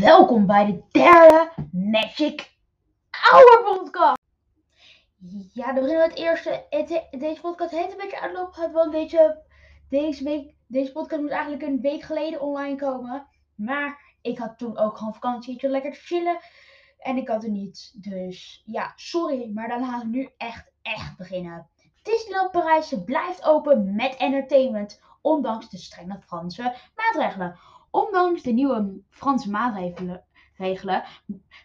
Welkom bij de derde Magic Hour podcast. Ja, dan beginnen we het eerste. Deze podcast heeft een beetje uitloop gehad, want deze, deze, week, deze podcast moet eigenlijk een week geleden online komen. Maar ik had toen ook gewoon vakantie, lekker te chillen. En ik had er niet. Dus ja, sorry, maar dan gaan we nu echt, echt beginnen. Disneyland Parijs blijft open met entertainment, ondanks de strenge Franse maatregelen. Ondanks de nieuwe Franse maatregelen regelen,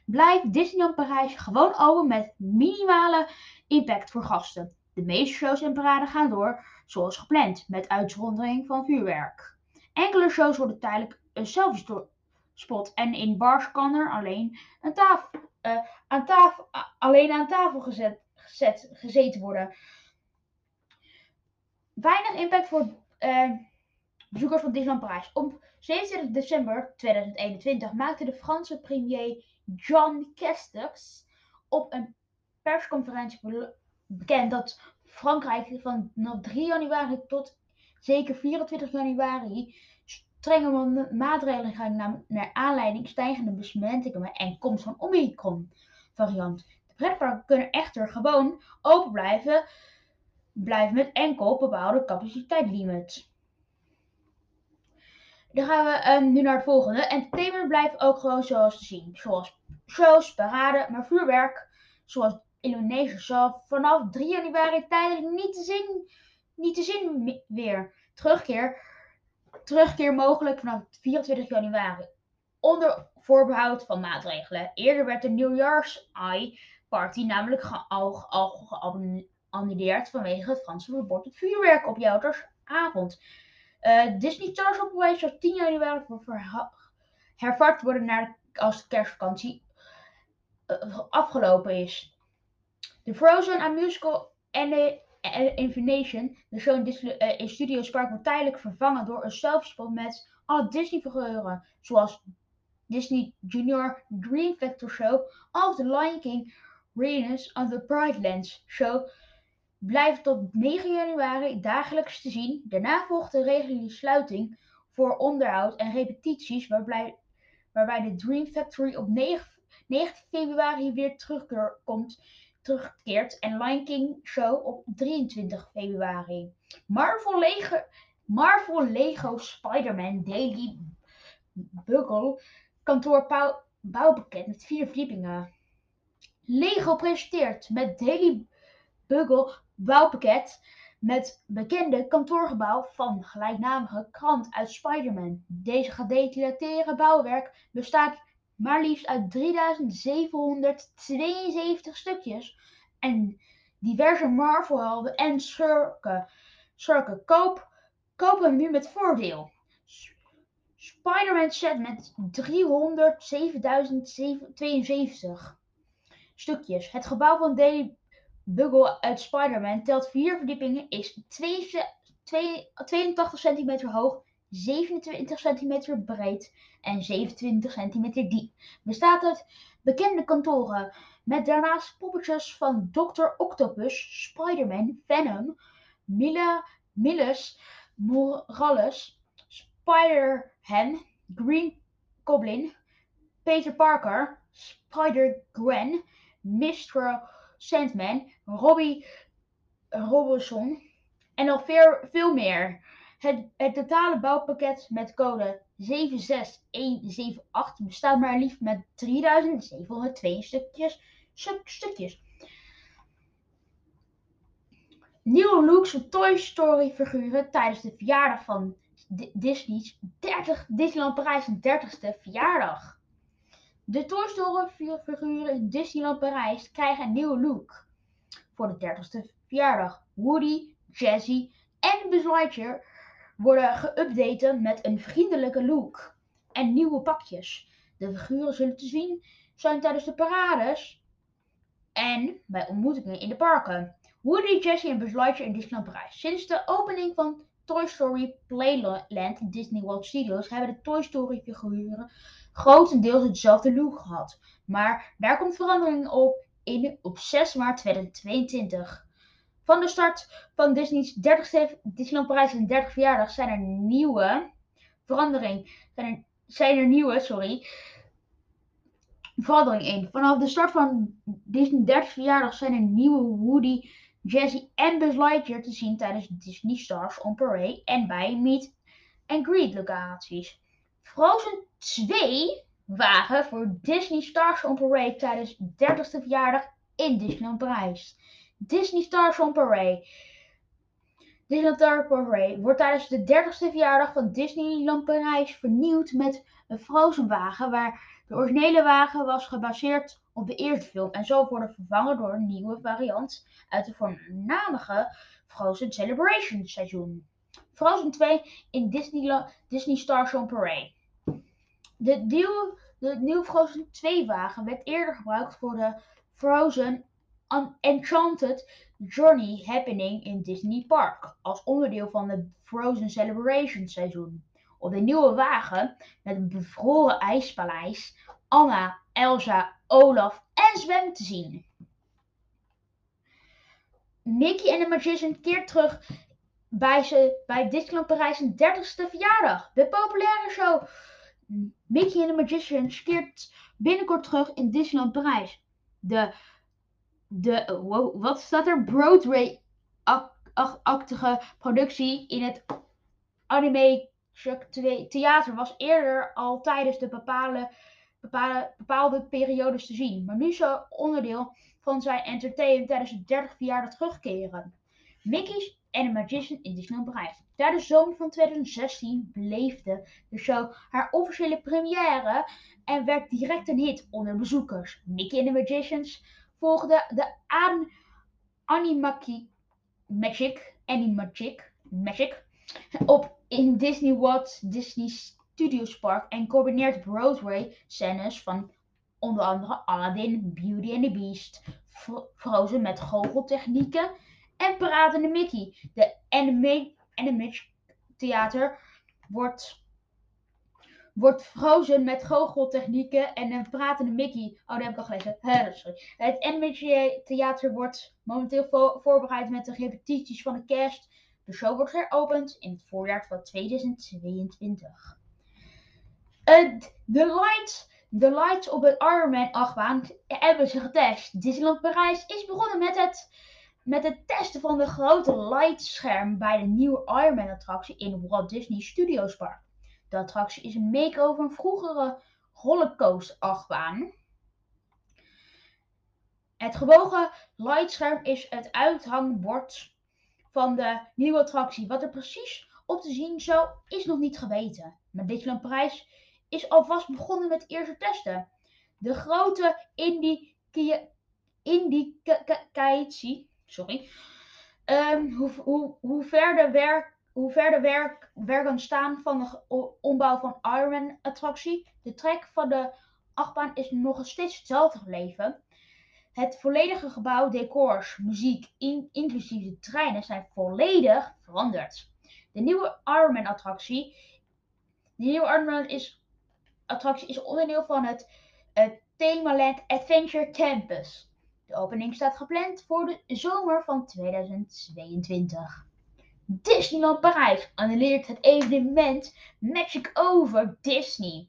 blijft Disneyland Parijs gewoon open met minimale impact voor gasten. De meeste shows en paraden gaan door zoals gepland, met uitzondering van vuurwerk. Enkele shows worden tijdelijk een selfie spot en in bars kan er alleen, een eh, aan, tafel, alleen aan tafel gezet, gezet, gezeten worden. Weinig impact voor eh, bezoekers van Disneyland Parijs. Op 27 december 2021 maakte de Franse premier Jean Castex op een persconferentie be- bekend dat Frankrijk vanaf 3 januari tot zeker 24 januari strenge ma- maatregelen gaat nam- naar aanleiding stijgende besmettingen en komst van Omicron variant. De pretparken kunnen echter gewoon open blijven, blijven met enkel bepaalde capaciteitlimits. Dan gaan we ehm, nu naar het volgende. Entertainment blijft ook gewoon zoals te zien. Zoals shows, paraden, maar vuurwerk, zoals Indonesië, zal vanaf 3 januari tijdelijk niet te zien, niet te zien weer. Terugkeer, terugkeer mogelijk vanaf 24 januari. Onder voorbehoud van maatregelen. Eerder werd de Nieuwjaars Eye Party namelijk al geannuleerd vanwege het Franse verbod op vuurwerk op Joutersavond. Eh Disney Stars Operation zal 10 januari hervat worden naar als de kerstvakantie eh, afgelopen is. De Frozen A Musical the and Infination, de show in, eh, Studio Spark, wordt tijdelijk vervangen door een selfspot met alle Disney-figuren, zoals Disney Junior Dream Factor Show of The Lion King Renaissance of the Pride Lands Show blijft tot 9 januari dagelijks te zien. Daarna volgt de reguliere sluiting voor onderhoud en repetities, waarbij, waarbij de Dream Factory op 9, 19 februari weer terugkomt, terugkeert en Lion King Show op 23 februari. Marvel Lego, Marvel Lego Spider-Man Daily Bugle kantoor bouw- bouwpakket met vier verdiepingen. Lego presenteert met Daily Bugle bouwpakket met bekende kantoorgebouw van gelijknamige krant uit Spider-Man. Deze gedetailleerde bouwwerk bestaat maar liefst uit 3772 stukjes en diverse Marvel-helden en schurken. schurken. Koop, hem nu met voordeel. Spider-Man set met 307.072 stukjes. Het gebouw van Daily Bugle uit Spider-Man telt vier verdiepingen, is 2 twee- 82 centimeter hoog, 27 centimeter breed en 27 centimeter diep. Bestaat uit bekende kantoren, met daarnaast poppetjes van Dr. Octopus, Spider-Man, Venom, Mila, Miles, Morales, Spider-Ham, Green Goblin, Peter Parker, Spider-Gwen, Mr. Sandman, Robbie Robinson en nog veel, veel meer. Het, het totale bouwpakket met code 76178 bestaat maar liefst met 3702 stukjes. stuk- stukjes. Nieuwe looks van Toy Story figuren tijdens de verjaardag van Di- Disney's 30, Disneyland Parijs' 30ste verjaardag. De Toy Story fi- figuren in Disneyland Parijs krijgen een nieuwe look voor de 30ste verjaardag. Woody, Jazzy en Buzz Lightyear worden geüpdate met een vriendelijke look en nieuwe pakjes. De figuren zullen te zien zijn tijdens de parades en bij ontmoetingen in de parken. Woody, Jazzy en Buzz Lightyear in Disneyland Parijs. Sinds de opening van Toy Story Playland Disney World Studios hebben de Toy Story figuren grotendeels hetzelfde look gehad. Maar daar komt verandering op in op 6 maart 2022. Van de start van Disney's 30 Disneyland Parijs' 30 verjaardag zijn er nieuwe veranderingen. Zijn er, zijn er nieuwe, sorry, verandering in. Vanaf de start van Disney 30 verjaardag zijn er nieuwe Woody, Jesse en Buzz Lightyear te zien tijdens Disney Stars on Parade en bij Meet and Greet locaties. Frozen 2 waren voor Disney Stars on Parade tijdens 30ste verjaardag in Disneyland Parijs. Disney Stars on Parade. Disneyland Stars on Parade wordt tijdens de 30ste verjaardag van Disneyland Parijs vernieuwd met een Frozen wagen waar de originele wagen was gebaseerd op de eerste film en zo worden vervangen door een nieuwe variant uit de voornamige Frozen Celebration seizoen. Frozen 2 in Disney, Disney Stars on Parade. De nieuwe, de nieuwe Frozen 2 wagen werd eerder gebruikt voor de Frozen Enchanted Journey Happening in Disney Park als onderdeel van de Frozen Celebration seizoen. Op de nieuwe wagen met een bevroren ijspaleis, Anna, Elsa, Olaf en Zwem te zien. Mickey en de Magician keert terug bij, ze, bij Disneyland Parijs een 30ste verjaardag. De populaire show Mickey en de Magician keert binnenkort terug in Disneyland Parijs. De, de wow, wat staat er? Broadway-achtige productie in het anime theater was eerder al tijdens de bepaalde, bepaalde, bepaalde periodes te zien, maar nu zou onderdeel van zijn entertainment tijdens de 30 verjaardag terugkeren. Mickey's and the Magician in Disneyland Parijs. Tijdens de zomer van 2016 beleefde de show haar officiële première en werd direct een hit onder bezoekers. Mickey and the Magicians volgde de An Animaki Magic, Animagic Magic op in Disney World Disney Studios Park en combineert Broadway scènes van onder andere Aladdin, Beauty and the Beast, Frozen met goocheltechnieken en Pratende Mickey. De Animage Theater wordt, wordt Frozen met goocheltechnieken en een Pratende Mickey. Oh, dat heb ik al gelezen. sorry. Het Animage Theater wordt momenteel voorbereid met de repetities van de kerst de show wordt heropend in het voorjaar van 2022. de, lights, de lights op het Ironman achtbaan hebben ze getest. Disneyland Parijs is begonnen met het, met het testen van de grote lightscherm bij de nieuwe Ironman attractie in Walt Disney Studios Park. De attractie is een make-over van vroegere rollercoaster achtbaan. Het gewogen lightscherm is het uithangbord van de nieuwe attractie. Wat er precies op te zien zou, is nog niet geweten. Maar Disneyland Parijs is alvast begonnen met eerste testen. De grote indicatie, sorry, um, hoe, hoe, hoe verder werk hoe verder werk, staan van de ombouw van Ironman attractie. De trek van de achtbaan is nog steeds hetzelfde gebleven. Het volledige gebouw, decors, muziek, inclusief de treinen zijn volledig veranderd. De nieuwe Ironman attractie, de nieuwe Ironman is, attractie is onderdeel van het, het Themaland Adventure Campus. De opening staat gepland voor de zomer van 2022. Disneyland Parijs annuleert het evenement Magic Over Disney.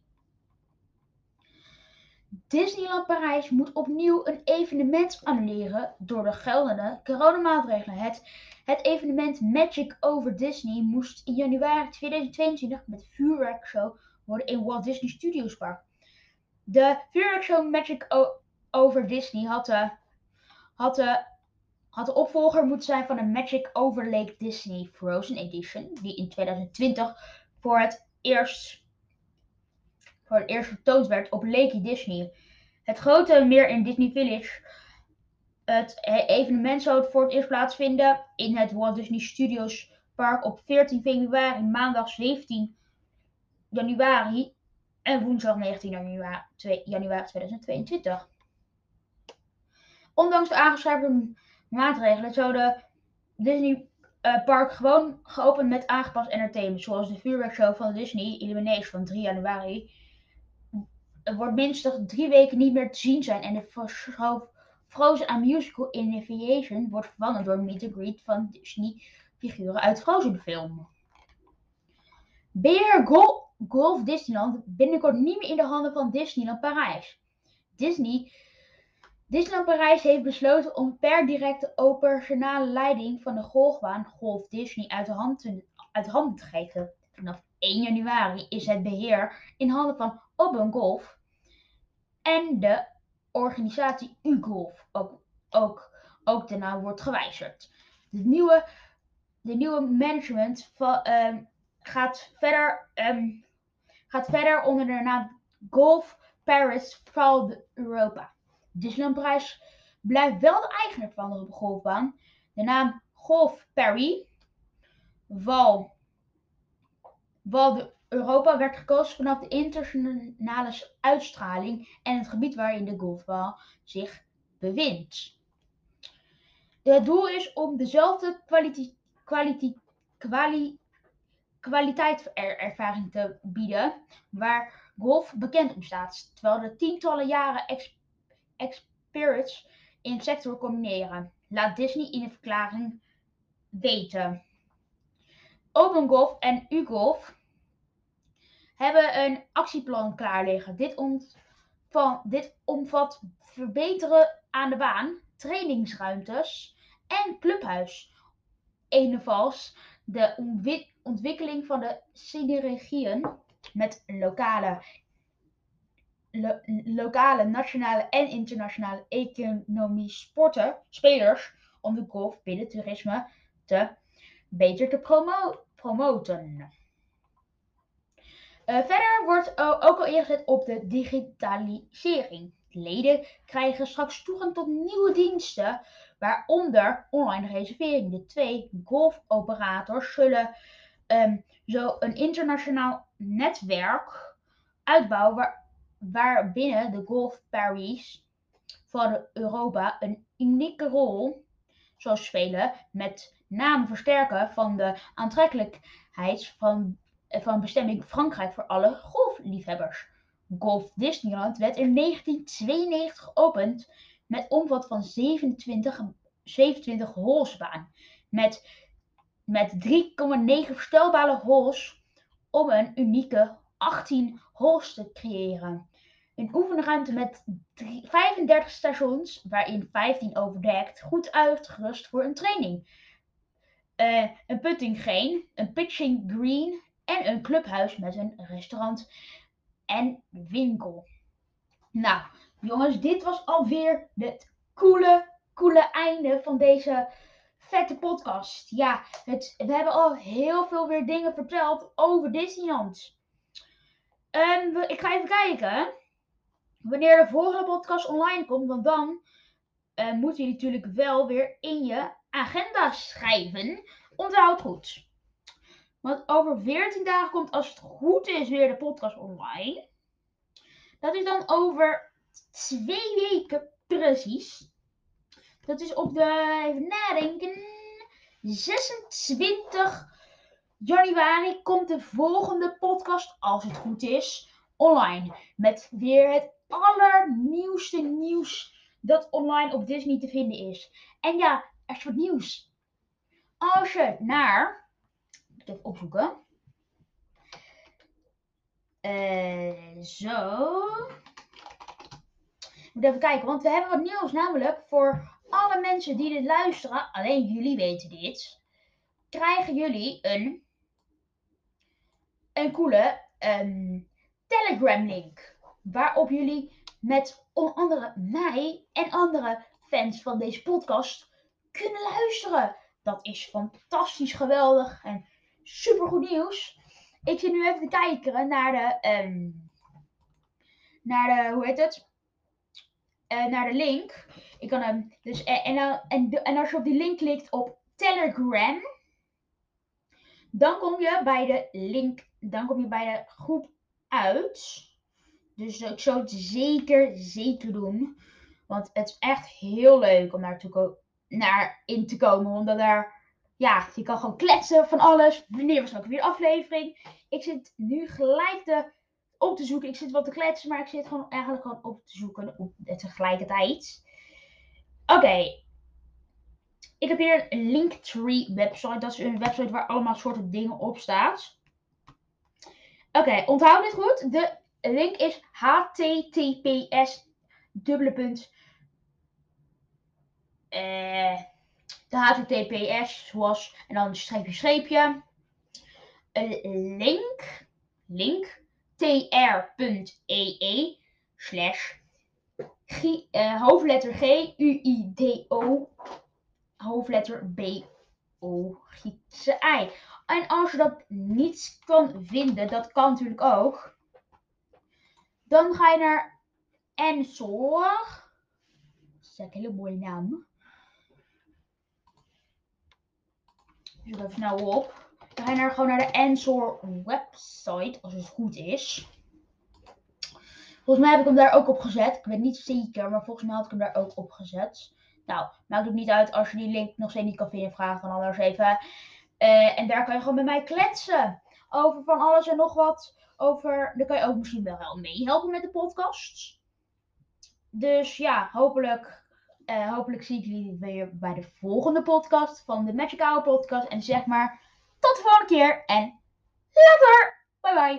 Disneyland Parijs moet opnieuw een evenement annuleren door de geldende coronamaatregelen. Het, het evenement Magic Over Disney moest in januari 2022 met vuurwerkshow worden in Walt Disney Studios Park. De vuurwerkshow Magic Over Disney had de, had, de, had de opvolger moeten zijn van de Magic Over Lake Disney Frozen Edition, die in 2020 voor het eerst voor het eerst vertoond werd op Lake Disney. Het grote meer in Disney Village. Het evenement zou voor het eerst plaatsvinden in het Walt Disney Studios Park op 14 februari, maandag 17 januari en woensdag 19 januari, januari 2022. Ondanks de aangescherpte maatregelen zou de Disney uh, Park gewoon geopend met aangepast entertainment, zoals de vuurwerkshow van Disney Illumination van 3 januari wordt minstens drie weken niet meer te zien zijn en de Frozen A Musical in Aviation wordt vervangen door meet and greet van Disney figuren uit Frozen film. Beer Golf Disneyland binnenkort niet meer in de handen van Disneyland Parijs. Disney. Disneyland Parijs heeft besloten om per directe operationele leiding van de golfbaan Golf Disney uit de hand te, uit handen te geven. Vanaf 1 januari is het beheer in handen van Open Golf en de organisatie U-Golf. Ook, ook, ook de naam wordt gewijzigd. De nieuwe, de nieuwe management van, ehm, gaat, verder, ehm, gaat verder onder de naam Golf Paris Val Europa. Disneyland Parijs blijft wel de eigenaar van de golfbaan. De naam Golf Val de Europa werd gekozen vanaf de internationale uitstraling en het gebied waarin de golfbal zich bevindt. Het doel is om dezelfde kwaliteit, kwaliteit, kwali, kwaliteitservaring te bieden waar golf bekend om staat, terwijl de tientallen jaren ex, experience in sector combineren, laat Disney in de verklaring weten. Open Golf en U-Golf hebben een actieplan klaar liggen. Dit, dit omvat verbeteren aan de baan, trainingsruimtes en clubhuis. Evenals de ontwikkeling van de synergieën met lokale, lokale, nationale en internationale economie sporten, spelers om de golf binnen toerisme te beter te promoten. Uh, verder wordt ook al ingezet op de digitalisering. Leden krijgen straks toegang tot nieuwe diensten, waaronder online reservering. De twee golfoperators zullen um, zo een internationaal netwerk uitbouwen waar, waarbinnen de Golf Paris van Europa een unieke rol zal spelen met name versterken van de aantrekkelijkheid van van bestemming Frankrijk voor alle golfliefhebbers. Golf Disneyland werd in 1992 geopend met omvat van 27, 27 holsbaan. Met, met 3,9 verstelbare holes om een unieke 18 holes te creëren. Een oefenruimte met 35 stations, waarin 15 overdekt, goed uitgerust voor een training. Uh, een putting green, een pitching green en een clubhuis met een restaurant en winkel. Nou, jongens, dit was alweer het coole, coole einde van deze vette podcast. Ja, we hebben al heel veel weer dingen verteld over Disneyland. Um, ik ga even kijken wanneer de volgende podcast online komt, want dan uh, moet je natuurlijk wel weer in je agenda schrijven. Onthoud goed. Want over 14 dagen komt, als het goed is, weer de podcast online. Dat is dan over twee weken precies. Dat is op de, even nadenken, 26 januari komt de volgende podcast, als het goed is, online. Met weer het allernieuwste nieuws dat online op Disney te vinden is. En ja, er is wat nieuws. Als je naar even opzoeken. Uh, zo. Ik moet even kijken, want we hebben wat nieuws. Namelijk voor alle mensen die dit luisteren, alleen jullie weten dit. Krijgen jullie een, een coole um, Telegram link. Waarop jullie met onder andere mij en andere fans van deze podcast kunnen luisteren. Dat is fantastisch geweldig. En super goed nieuws. Ik zit nu even te kijken naar de, um, naar de, hoe heet het? Uh, naar de link. Ik kan hem, dus, en, en, en, en als je op die link klikt op Telegram, dan kom je bij de link, dan kom je bij de groep uit. Dus ik zou het zeker, zeker doen. Want het is echt heel leuk om naartoe naar in te komen. Omdat daar ja, je kan gewoon kletsen van alles. Wanneer was ook weer aflevering? Ik zit nu gelijk te, op te zoeken. Ik zit wat te kletsen, maar ik zit gewoon eigenlijk gewoon op te zoeken op tegelijkertijd. Oké. Ik heb hier een Linktree website. Dat is een website waar allemaal soorten dingen op staat. Oké, onthoud dit goed. De link is https dubbele punt, eh, de HTTPS, zoals, en dan streepje, streepje, een link, link, tr.ee, slash, uh, hoofdletter G, U, I, D, O, hoofdletter B, O, Griekse I. En als je dat niet kan vinden, dat kan natuurlijk ook, dan ga je naar Ensor. Dat is een hele mooie naam. Zoek even snel op. Dan ga je naar, gewoon naar de Ensor website, als het goed is. Volgens mij heb ik hem daar ook op gezet. Ik weet niet zeker, maar volgens mij had ik hem daar ook op gezet. Nou, maakt het niet uit als je die link nog steeds niet kan vinden. Vraag dan anders even. Uh, en daar kan je gewoon met mij kletsen. Over van alles en nog wat. Over, dan kan je ook misschien wel meehelpen met de podcast. Dus ja, hopelijk, uh, hopelijk zie ik jullie weer bij de volgende podcast van de Magic Hour podcast. En zeg maar tot de volgende keer en later! Bye bye!